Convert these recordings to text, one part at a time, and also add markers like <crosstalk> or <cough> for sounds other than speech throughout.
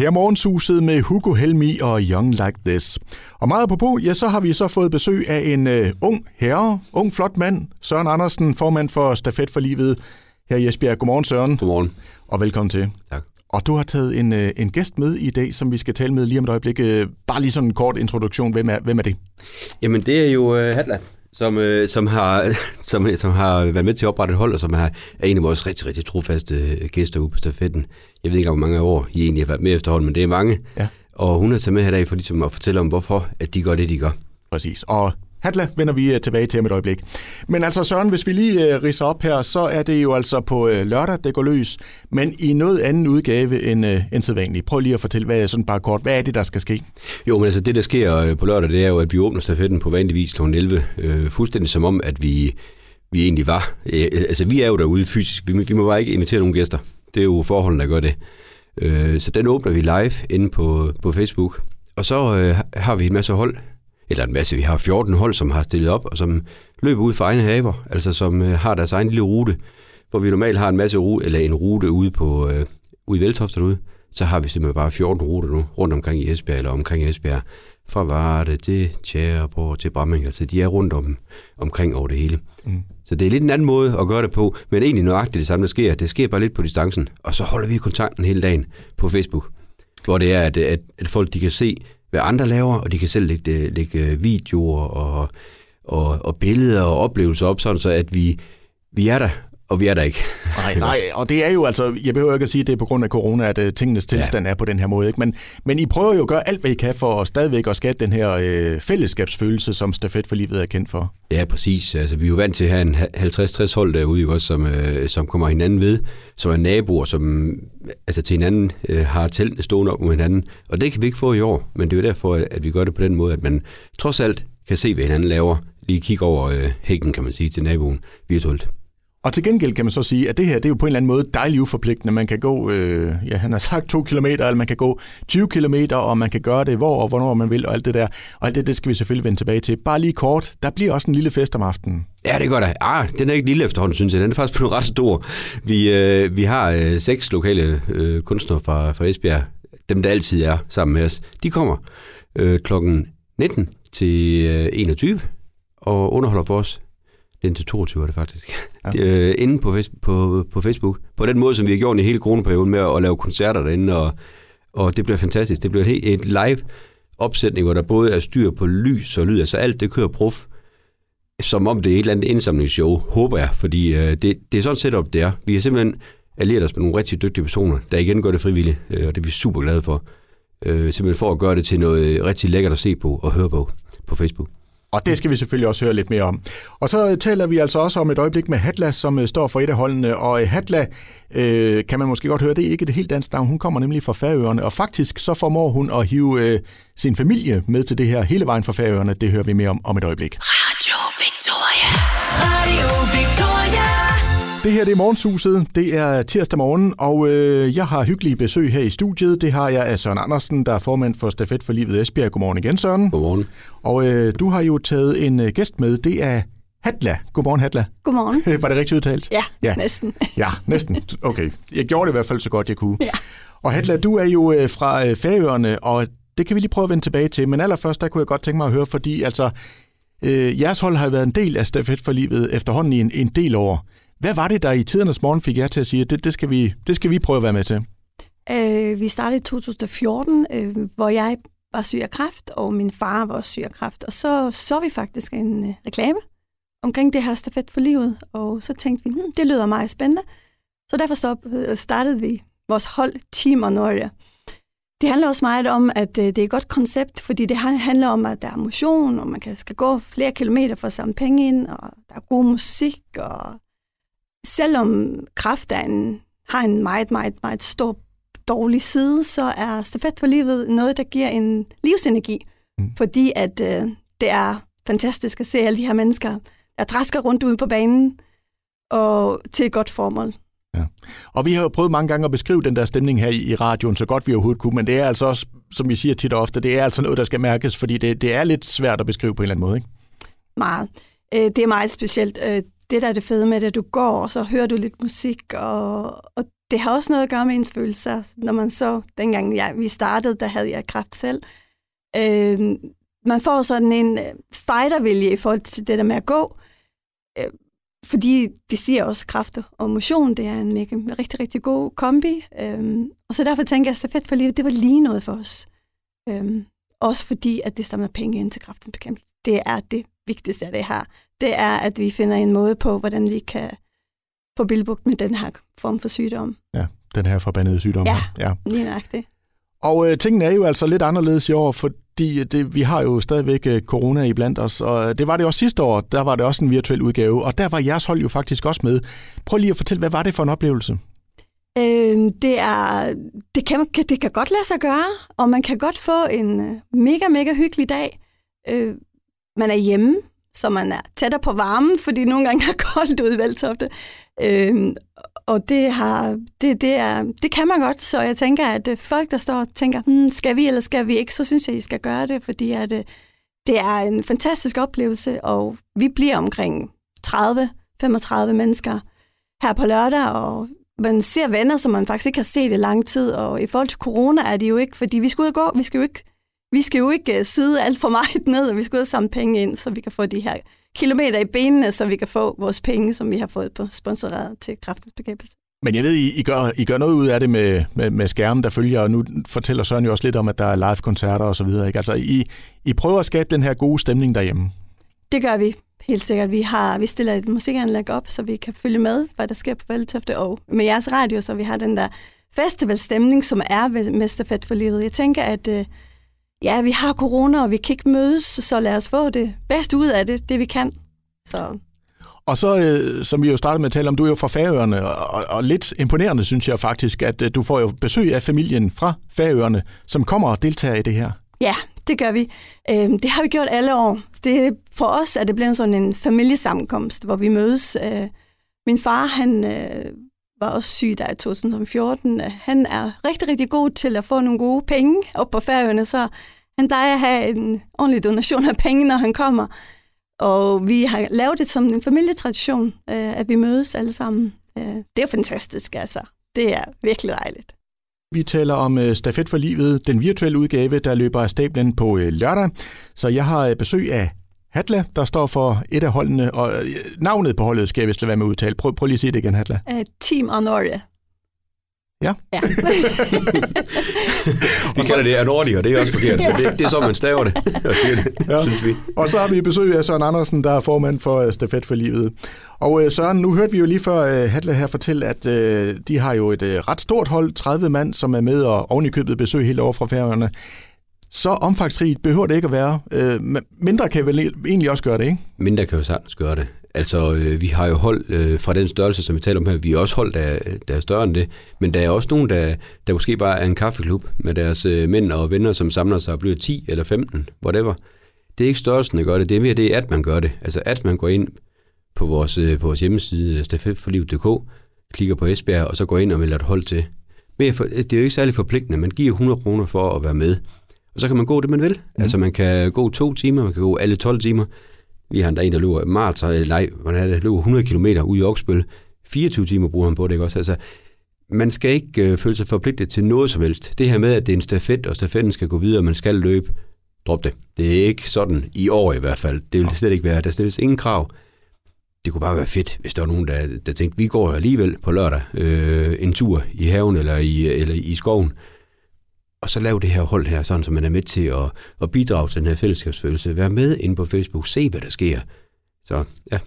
Her morgenshuset med Hugo Helmi og Young Like This. Og meget på ja, så har vi så fået besøg af en uh, ung herre, ung flot mand, Søren Andersen, formand for Stafet for Livet her i Esbjerg. Godmorgen, Søren. Godmorgen. Og velkommen til. Tak. Og du har taget en, uh, en gæst med i dag, som vi skal tale med lige om et øjeblik. Uh, bare lige sådan en kort introduktion. Hvem er, hvem er det? Jamen, det er jo uh, Hatla, som, uh, som, har, <laughs> som, som har været med til at oprette et hold, og som er, er en af vores rigtig, rigtig trofaste gæster ude på stafetten. Jeg ved ikke, hvor mange år I egentlig har været med efterhånden, men det er mange. Ja. Og hun er taget med her i dag for ligesom at fortælle om, hvorfor at de gør det, de gør. Præcis. Og Hatla vender vi øh, tilbage til om et øjeblik. Men altså Søren, hvis vi lige øh, uh, riser op her, så er det jo altså på uh, lørdag, det går løs, men i noget anden udgave end, uh, end sædvanligt. Prøv lige at fortælle, hvad, sådan bare kort, hvad er det, der skal ske? Jo, men altså det, der sker på lørdag, det er jo, at vi åbner stafetten på vanlig vis kl. 11, øh, fuldstændig som om, at vi, vi egentlig var. Øh, altså vi er jo derude fysisk, vi, vi må bare ikke invitere nogen gæster. Det er jo forholdene, der gør det. Øh, så den åbner vi live inde på, på Facebook. Og så øh, har vi en masse hold, eller en masse, vi har 14 hold, som har stillet op, og som løber ud for egne haver, altså som øh, har deres egen lille rute, hvor vi normalt har en masse rute, eller en rute ude, på, øh, ude i Veltoft derude, så har vi simpelthen bare 14 ruter nu, rundt omkring i Esbjerg, eller omkring Esbjerg, fra Varde til Tjæreborg til Bramming, altså de er rundt om, omkring over det hele. Mm. Så det er lidt en anden måde at gøre det på, men egentlig nøjagtigt det samme, der sker. Det sker bare lidt på distancen, og så holder vi kontakten hele dagen på Facebook, hvor det er, at, at, at folk de kan se, hvad andre laver, og de kan selv lægge, øh, lægge øh, videoer og, og, og billeder og oplevelser op, sådan så at vi, vi er der, og vi er der ikke. Nej, <laughs> nej, og det er jo altså, jeg behøver ikke at sige, at det er på grund af corona, at uh, tingenes tilstand ja. er på den her måde. Ikke? Men, men I prøver jo at gøre alt, hvad I kan for at stadigvæk at skabe den her øh, fællesskabsfølelse, som Stafet for Livet er kendt for. Ja, præcis. Altså, vi er jo vant til at have en 50-60 hold derude, også, som, øh, som kommer hinanden ved, som er naboer, som altså, til hinanden øh, har teltene stående op mod hinanden. Og det kan vi ikke få i år, men det er jo derfor, at vi gør det på den måde, at man trods alt kan se, hvad hinanden laver, lige kigge over øh, hækken, kan man sige, til naboen virtuelt. Og til gengæld kan man så sige, at det her det er jo på en eller anden måde dejligt uforpligtende. Man kan gå, øh, ja, han har sagt to kilometer, eller man kan gå 20 kilometer, og man kan gøre det hvor og hvornår man vil, og alt det der. Og alt det, det skal vi selvfølgelig vende tilbage til. Bare lige kort, der bliver også en lille fest om aftenen. Ja, det gør der. Ah, den er ikke lille efterhånden, synes jeg. Den er faktisk på ret stor. Vi, øh, vi har øh, seks lokale øh, kunstnere fra, fra Esbjerg, dem der altid er sammen med os. De kommer øh, klokken 19 til øh, 21 og underholder for os indtil 22 er det faktisk. Ja. øh, inde på, på, på Facebook. På den måde, som vi har gjort i hele coronaperioden med at, at lave koncerter derinde, og, og det bliver fantastisk. Det bliver et, et live opsætning, hvor der både er styr på lys og lyd. Altså alt det kører prof, som om det er et eller andet indsamlingsshow, håber jeg, fordi øh, det, det er sådan set op det er. Vi har simpelthen allieret os med nogle rigtig dygtige personer, der igen gør det frivilligt, øh, og det er vi super glade for. Øh, simpelthen for at gøre det til noget rigtig lækkert at se på og høre på på Facebook. Og det skal vi selvfølgelig også høre lidt mere om. Og så taler vi altså også om et øjeblik med Hatla, som øh, står for et af holdene. Og øh, Hatla, øh, kan man måske godt høre, det er ikke det helt danske navn. Hun kommer nemlig fra Færøerne, og faktisk så formår hun at hive øh, sin familie med til det her hele vejen fra Færøerne. Det hører vi mere om om et øjeblik. Det her det er Morgenshuset. Det er tirsdag morgen, og øh, jeg har hyggelige besøg her i studiet. Det har jeg af Søren Andersen, der er formand for Stafet for Livet Esbjerg. Godmorgen igen, Søren. Godmorgen. Og øh, du har jo taget en øh, gæst med. Det er Hatla. Godmorgen, Hatla. Godmorgen. <laughs> Var det rigtigt udtalt? Ja, ja, næsten. <laughs> ja, næsten. Okay. Jeg gjorde det i hvert fald så godt, jeg kunne. Ja. Og Hatla, du er jo øh, fra øh, Færøerne, og det kan vi lige prøve at vende tilbage til. Men allerførst, der kunne jeg godt tænke mig at høre, fordi altså, øh, jeres hold har været en del af Stafet for Livet efterhånden i en, en del år. Hvad var det, der i tidernes morgen fik jer til at sige, at det, det, skal, vi, det skal vi prøve at være med til? Øh, vi startede i 2014, øh, hvor jeg var syg af kræft, og min far var også syg af kræft. Og så så vi faktisk en øh, reklame omkring det her stafet for livet, og så tænkte vi, hm, det lyder meget spændende. Så derfor stop, øh, startede vi vores hold Team Honoria. Det handler også meget om, at øh, det er et godt koncept, fordi det handler om, at der er motion, og man kan, skal gå flere kilometer for at samle penge ind, og der er god musik, og selvom kraft er en, har en meget, meget, meget stor dårlig side, så er stafet for livet noget, der giver en livsenergi. Mm. Fordi at øh, det er fantastisk at se alle de her mennesker, der træsker rundt ude på banen og til et godt formål. Ja. Og vi har jo prøvet mange gange at beskrive den der stemning her i radioen, så godt vi overhovedet kunne, men det er altså også, som vi siger tit og ofte, det er altså noget, der skal mærkes, fordi det, det er lidt svært at beskrive på en eller anden måde, ikke? Meget. Øh, det er meget specielt. Øh, det, der er det fede med det, at du går, og så hører du lidt musik, og, og det har også noget at gøre med ens følelser. Når man så, dengang jeg, vi startede, der havde jeg kraft selv. Øh, man får sådan en øh, fightervilje i forhold til det der med at gå. Øh, fordi de siger også, kræfter kraft og motion, det er en mega, rigtig, rigtig god kombi. Øh, og så derfor tænker jeg, at stafet for livet, det var lige noget for os. Øh, også fordi, at det samler penge ind til kraftens bekæmpelse. Det er det vigtigste af det her. Det er, at vi finder en måde på, hvordan vi kan få bilbugt med den her form for sygdom. Ja, den her forbandede sygdom. Ja. her. ja. Lige nøjagtigt. Og øh, tingene er jo altså lidt anderledes i år, fordi det, vi har jo stadigvæk øh, corona i blandt os, og det var det også sidste år, der var det også en virtuel udgave, og der var jeres hold jo faktisk også med. Prøv lige at fortælle, hvad var det for en oplevelse? Øh, det, er, det, kan, det kan godt lade sig gøre, og man kan godt få en øh, mega, mega hyggelig dag. Øh, man er hjemme, så man er tættere på varmen, fordi nogle gange er koldt ude i Valtofte. Øhm, og det, har, det, det, er, det kan man godt, så jeg tænker, at øh, folk, der står og tænker, hmm, skal vi eller skal vi ikke, så synes jeg, I skal gøre det, fordi at, øh, det er en fantastisk oplevelse, og vi bliver omkring 30-35 mennesker her på lørdag, og man ser venner, som man faktisk ikke har set i lang tid, og i forhold til corona er det jo ikke, fordi vi skal ud og gå, vi skal jo ikke, vi skal jo ikke øh, sidde alt for meget <laughs> ned, og vi skal ud og samle penge ind, så vi kan få de her kilometer i benene, så vi kan få vores penge, som vi har fået på sponsoreret til kraftens bekæmpelse. Men jeg ved, I, I, gør, I gør noget ud af det med, med, med skærmen, der følger, og nu fortæller Søren jo også lidt om, at der er live-koncerter og så videre. Ikke? Altså, I, I prøver at skabe den her gode stemning derhjemme. Det gør vi helt sikkert. Vi, har, vi stiller et musikanlæg op, så vi kan følge med, hvad der sker på Valtøfte, og med jeres radio, så vi har den der festivalstemning, som er ved Mesterfest for livet. Jeg tænker, at øh, ja, vi har corona, og vi kan ikke mødes, så lad os få det bedste ud af det, det vi kan. Så Og så, øh, som vi jo startede med at tale om, du er jo fra Færøerne, og, og, lidt imponerende synes jeg faktisk, at øh, du får jo besøg af familien fra Færøerne, som kommer og deltager i det her. Ja, det gør vi. Øhm, det har vi gjort alle år. Det, for os er det blevet sådan en familiesammenkomst, hvor vi mødes. Øh, min far, han øh, var også syg der i 2014. Øh, han er rigtig, rigtig god til at få nogle gode penge op på færøerne, så han plejer at have en ordentlig donation af penge, når han kommer. Og vi har lavet det som en familietradition, øh, at vi mødes alle sammen. Øh, det er fantastisk, altså. Det er virkelig dejligt. Vi taler om øh, Stafet for livet, den virtuelle udgave, der løber af stablen på øh, lørdag. Så jeg har besøg af Hatla, der står for et af holdene, og øh, navnet på holdet skal jeg vist lade være med at udtale. Prøv, prøv lige at sige det igen, Hatla. Øh, Team Honoria. Ja. Ja. <laughs> Vi kalder det Anordi, og det er også forkert, men det, det er så, man staver det og siger det, Ja. ja. synes vi. Og så har vi besøg af Søren Andersen, der er formand for øh, Stafet for livet. Og Søren, nu hørte vi jo lige før Hatla her fortælle, at de har jo et ret stort hold, 30 mand, som er med og oven i købet besøg helt over fra Færøerne. Så omfangsrigt behøver det ikke at være. Øh, mindre kan vel egentlig også gøre det, ikke? Mindre kan jo sagtens gøre det. Altså, øh, vi har jo hold øh, fra den størrelse, som vi taler om her. Vi er også hold, der, der er større end det. Men der er også nogen, der, der måske bare er en kaffeklub med deres øh, mænd og venner, som samler sig og bliver 10 eller 15, whatever. Det er ikke størrelsen, der gør det. Det er mere det, at man gør det. Altså, at man går ind på vores, øh, på vores hjemmeside, stafetforliv.dk, klikker på Esbjerg, og så går ind og melder et hold til. Men for, det er jo ikke særlig forpligtende. Man giver 100 kroner for at være med. Og så kan man gå det, man vil. Mm. Altså, man kan gå to timer, man kan gå alle 12 timer. Vi har endda en, der løber maraton, eller nej, hvordan er det, løber 100 km ud i Oksbøl. 24 timer bruger han på det, ikke også? Altså, man skal ikke øh, føle sig forpligtet til noget som helst. Det her med, at det er en stafet, og stafetten skal gå videre, og man skal løbe, drop det. Det er ikke sådan i år i hvert fald. Det vil det slet ikke være. Der stilles ingen krav. Det kunne bare være fedt, hvis der var nogen, der, der tænkte, vi går alligevel på lørdag øh, en tur i haven eller i, eller i skoven, og så lave det her hold her, sådan så man er med til at, at bidrage til den her fællesskabsfølelse. Vær med inde på Facebook, se hvad der sker. Så ja,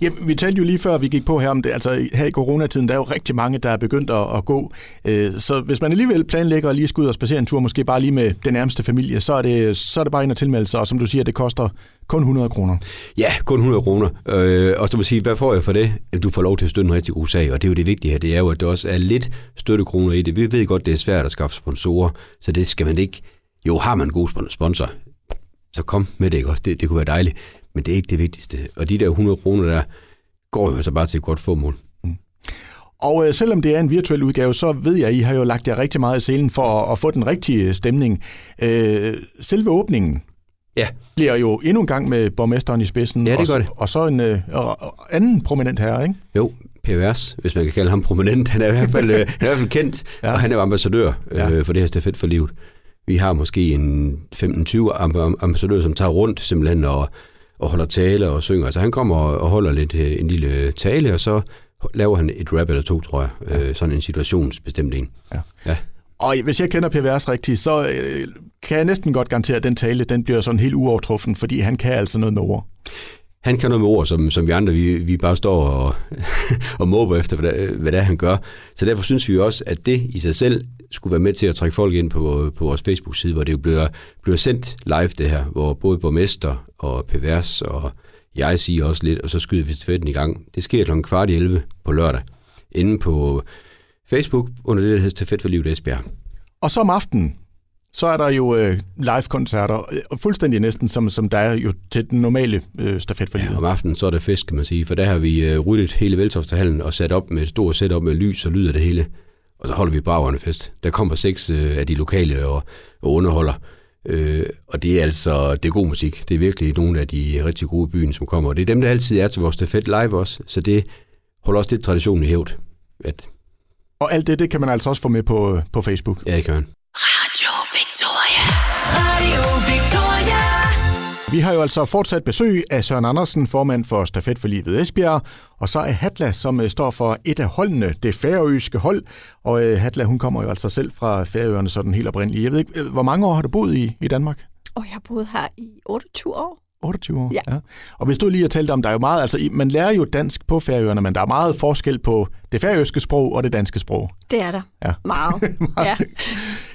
Ja, vi talte jo lige før, vi gik på her om det. Altså her i coronatiden, der er jo rigtig mange, der er begyndt at, at gå. Øh, Så hvis man alligevel planlægger at lige skal ud og spacere en tur, måske bare lige med den nærmeste familie, så er det, så er det bare ind og tilmelde sig. Og som du siger, det koster kun 100 kroner. Ja, kun 100 kroner. Øh, og så må sige, hvad får jeg for det? Du får lov til at støtte en rigtig god sag, og det er jo det vigtige her. Det er jo, at der også er lidt støttekroner i det. Vi ved godt, det er svært at skaffe sponsorer, så det skal man ikke... Jo, har man en god spon- sponsor, så kom med det, ikke også? Det, det kunne være dejligt. Men det er ikke det vigtigste. Og de der 100 kroner der, går jo altså bare til et godt formål. Og øh, selvom det er en virtuel udgave, så ved jeg, at I har jo lagt jer rigtig meget i selen for at, at få den rigtige stemning. Øh, selve åbningen Ja, bliver jo endnu en gang med borgmesteren i spidsen. Ja, det og, gør det. Og så en øh, og- og anden prominent herre, ikke? jo, pervers, hvis man kan kalde ham prominent. Han er i hvert fald, øh, han er i hvert fald kendt, <laughs> ja. og han er jo ambassadør øh, Ja. for det her stafet for livet. Vi har måske en 15-20 amb- ambassadører, som tager rundt simpelthen og, og holder tale og synger. Altså han kommer og, holder lidt øh, en lille tale, og så laver han et rap eller to, tror jeg. Øh, sådan en situationsbestemt en. Ja. ja. Og hvis jeg kender PVR's rigtigt, så øh, kan jeg næsten godt garantere, at den tale, den bliver sådan helt uovertruffen, fordi han kan altså noget med ord. Han kan noget med ord, som, som vi andre, vi, vi bare står og, <laughs> og måber efter, hvad, hvad det er, han gør. Så derfor synes vi også, at det i sig selv skulle være med til at trække folk ind på, på vores Facebook-side, hvor det jo bliver, bliver sendt live det her, hvor både borgmester og pervers og jeg siger også lidt, og så skyder vi stafetten i gang. Det sker kl. kvart i 11 på lørdag, inde på Facebook under det, der hedder Stafet for Livet Esbjerg. Og så om aftenen, så er der jo øh, live-koncerter, øh, og fuldstændig næsten som, som der er jo til den normale øh, stafet for Ja, livet. om aftenen, så er det fest, kan man sige, for der har vi øh, ryddet hele Veltofterhallen og sat op med et stort setup med lys og lyd af det hele. Og så holder vi braverne fest. Der kommer seks øh, af de lokale og, og underholder. Øh, og det er altså det er god musik. Det er virkelig nogle af de rigtig gode byen, som kommer. Og det er dem, der altid er til vores stafet live også. Så det holder også lidt traditionen i hævd. At, Og alt det, det kan man altså også få med på, øh, på Facebook. ja, det kan man. Vi har jo altså fortsat besøg af Søren Andersen, formand for Stafet for Livet Esbjerg, og så er Hatla, som øh, står for et af holdene, det færøske hold. Og øh, Hatla, hun kommer jo altså selv fra Færøerne sådan helt oprindeligt. Jeg ved ikke, øh, hvor mange år har du boet i, i Danmark? Og jeg har boet her i 28 år. 28 år? Ja. Og hvis du lige har talt om, der er jo meget, altså man lærer jo dansk på Færøerne, men der er meget forskel på det færøske sprog og det danske sprog. Det er der. Ja. <laughs> Meget. ja.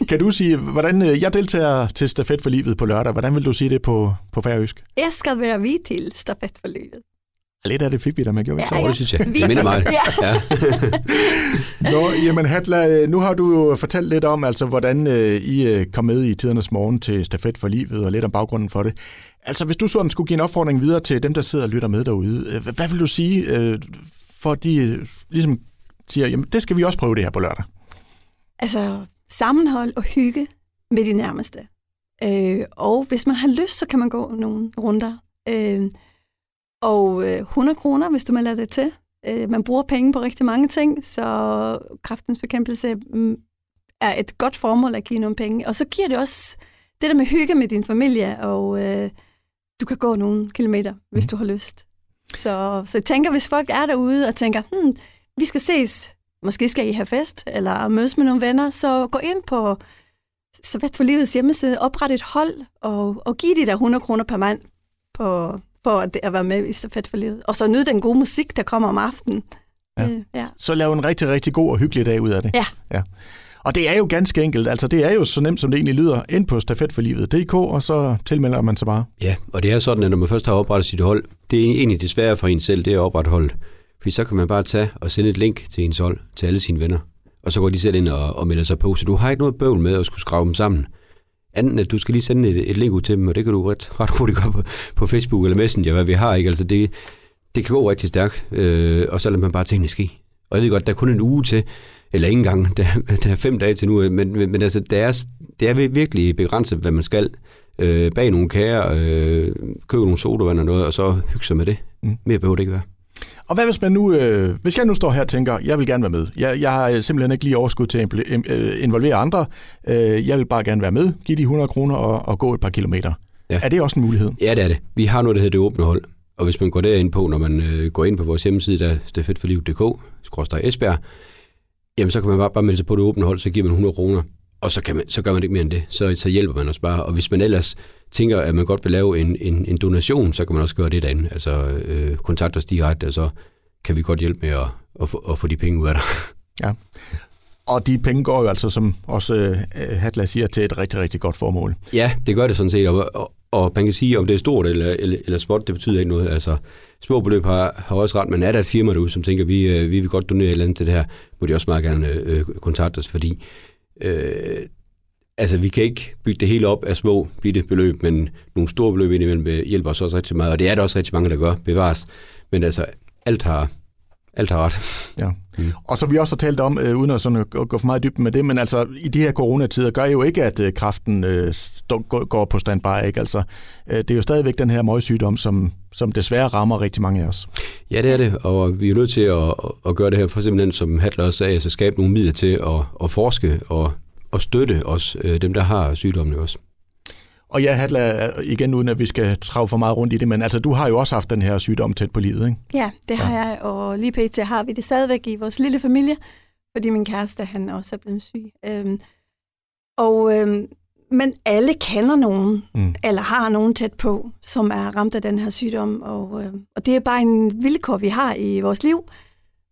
Kan du sige, hvordan, øh, jeg deltager til Stafet for Livet på lørdag, hvordan vil du sige det på, på færøsk? Jeg skal være vi til stafet for livet. Lidt af det fik vi da med, gjorde ikke Ja, så? Og det synes jeg. Det minder. Ja. Ja. <laughs> Nå, jamen Hatla, øh, nu har du jo fortalt lidt om, altså, hvordan øh, I øh, kom med i tidernes morgen til Stafet for Livet, og lidt om baggrunden for det. Altså, hvis du sådan skulle give en opfordring videre til dem, der sidder og lytter med derude, øh, hvad vil du sige, øh, for de øh, ligesom siger, jamen, det skal vi også prøve det her på lørdag? Altså sammenhold og hygge med de nærmeste. Øh, og hvis man har lyst, så kan man gå nogle runder. Øh, og øh, 100 kroner, hvis du melder det til. Øh, man bruger penge på rigtig mange ting, så kraftens bekæmpelse mm, er et godt formål at give nogle penge. Og så giver det også det der med hygge med din familie, og øh, du kan gå nogle kilometer, hvis du har lyst. Så, så jeg tænker, hvis folk er derude og tænker, hmm, vi skal ses, måske skal I have fest, eller mødes med nogle venner, så gå ind på Servet for Livets hjemmeside, opret et hold, og, og giv de der 100 kroner per mand på, for at, at være med i Servet for Livet. Og så nyd den gode musik, der kommer om aftenen. Ja. Øh, ja. Så lav en rigtig, rigtig god og hyggelig dag ud af det. Ja. ja. Og det er jo ganske enkelt, altså det er jo så nemt, som det egentlig lyder, ind på stafetforlivet.dk, og så tilmelder man sig bare. Ja, og det er sådan, at når man først har oprettet sit hold, det er egentlig det svære for en selv, det er at oprette holdet. Fordi så kan man bare tage og sende et link til ens hold, til alle sine venner. Og så går de selv ind og, og melder sig på, så du har ikke noget bøvl med at skulle skrave dem sammen. Anden, at du skal lige sende et, et link ud til dem, og det kan du ret, ret hurtigt gøre på, på Facebook eller Messenger, hvad vi har, ikke? Altså det, det kan gå rigtig stærkt, øh, og så lader man bare tingene ske. Og jeg ved godt, der er kun en uge til, eller ikke engang, der, der er fem dage til nu, men, men, men altså, det er, det er virkelig begrænset, hvad man skal. Øh, bag nogle kager, øh, købe nogle sodavand og noget, og så hygge sig med det. Mm. Mere behøver det ikke være. Og hvad hvis man nu, øh, hvis jeg nu står her og tænker, jeg vil gerne være med. Jeg, jeg har øh, simpelthen ikke lige overskud til at øh, involvere andre. Øh, jeg vil bare gerne være med, give de 100 kroner og, og gå et par kilometer. Ja. Er det også en mulighed? Ja, det er det. Vi har noget, der hedder det åbne hold. Og hvis man går derind på, når man øh, går ind på vores hjemmeside, der er stafetforliv.dk, skråstrej Esbjerg, jamen så kan man bare, bare melde sig på det åbne hold, så giver man 100 kroner, og så, kan man, så gør man ikke mere end det. Så, så hjælper man os bare. Og hvis man ellers tænker, at man godt vil lave en, en, en donation, så kan man også gøre det derinde. Altså øh, kontakte os direkte, og så kan vi godt hjælpe med at, at, få, at få de penge ud af dig. <laughs> Og de penge går jo altså, som også øh, Hatla siger, til et rigtig, rigtig godt formål. Ja, det gør det sådan set, og, og, og man kan sige, om det er stort eller, eller, eller småt, det betyder ikke noget. Altså, små beløb har, har også ret, men er der et firma derude, som tænker, vi, øh, vi vil godt donere et eller andet til det her, må de også meget gerne øh, kontakte os, fordi øh, altså, vi kan ikke bygge det hele op af små, bitte beløb, men nogle store beløb indimellem øh, hjælper os også rigtig meget, og det er der også rigtig mange, der gør, bevares. Men altså, alt har Alt har ret. Ja. Mm. Og så vi også har talt om, øh, uden at, sådan at gå for meget i dybden med det, men altså i de her coronatider gør jo ikke, at øh, kraften øh, stå, går på standby. Ikke? Altså, øh, det er jo stadigvæk den her møgsygdom, som, som desværre rammer rigtig mange af os. Ja, det er det, og vi er nødt til at, at gøre det her, for simpelthen, som Hatler også sagde, altså skabe nogle midler til at, at forske og, og støtte os, øh, dem der har sygdommen også. Og ja, Hadla, igen uden at vi skal trave for meget rundt i det, men altså, du har jo også haft den her sygdom tæt på livet, ikke? Ja, det har ja. jeg, og lige pt. har vi det stadigvæk i vores lille familie, fordi min kæreste, han også er blevet syg. Øhm, og, øhm, men alle kender nogen, mm. eller har nogen tæt på, som er ramt af den her sygdom, og, øhm, og det er bare en vilkår, vi har i vores liv.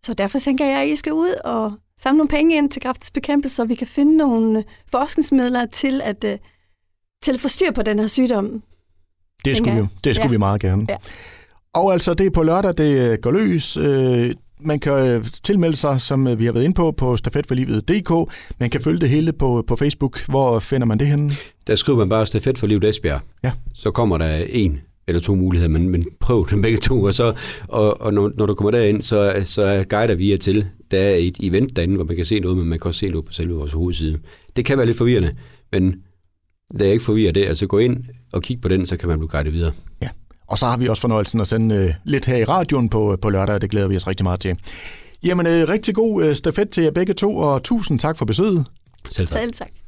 Så derfor tænker jeg, at I skal ud og samle nogle penge ind til kræftbekæmpelse, så vi kan finde nogle forskningsmidler til at øh, til at få styr på den her sygdom. Det skulle, vi, det skulle ja. vi meget gerne. Ja. Og altså, det er på lørdag, det øh, går løs. Øh, man kan øh, tilmelde sig, som vi har været inde på, på stafetforlivet.dk. Man kan følge det hele på, på Facebook. Hvor finder man det henne? Der skriver man bare Stafet for Livet Esbjerg. Ja. Så kommer der en eller to muligheder, men, men prøv dem begge to, og, så, og, og når, når du kommer derind, så, så guider vi jer til. Der er et event derinde, hvor man kan se noget, men man kan også se noget på selve vores hovedside. Det kan være lidt forvirrende, men det er ikke forvirret det. Altså gå ind og kig på den, så kan man blive guidet videre. Ja. Og så har vi også fornøjelsen at sende øh, lidt her i radioen på, på lørdag, det glæder vi os rigtig meget til. Jamen, øh, rigtig god øh, stafet til jer begge to, og tusind tak for besøget. Selv tak. Selv tak.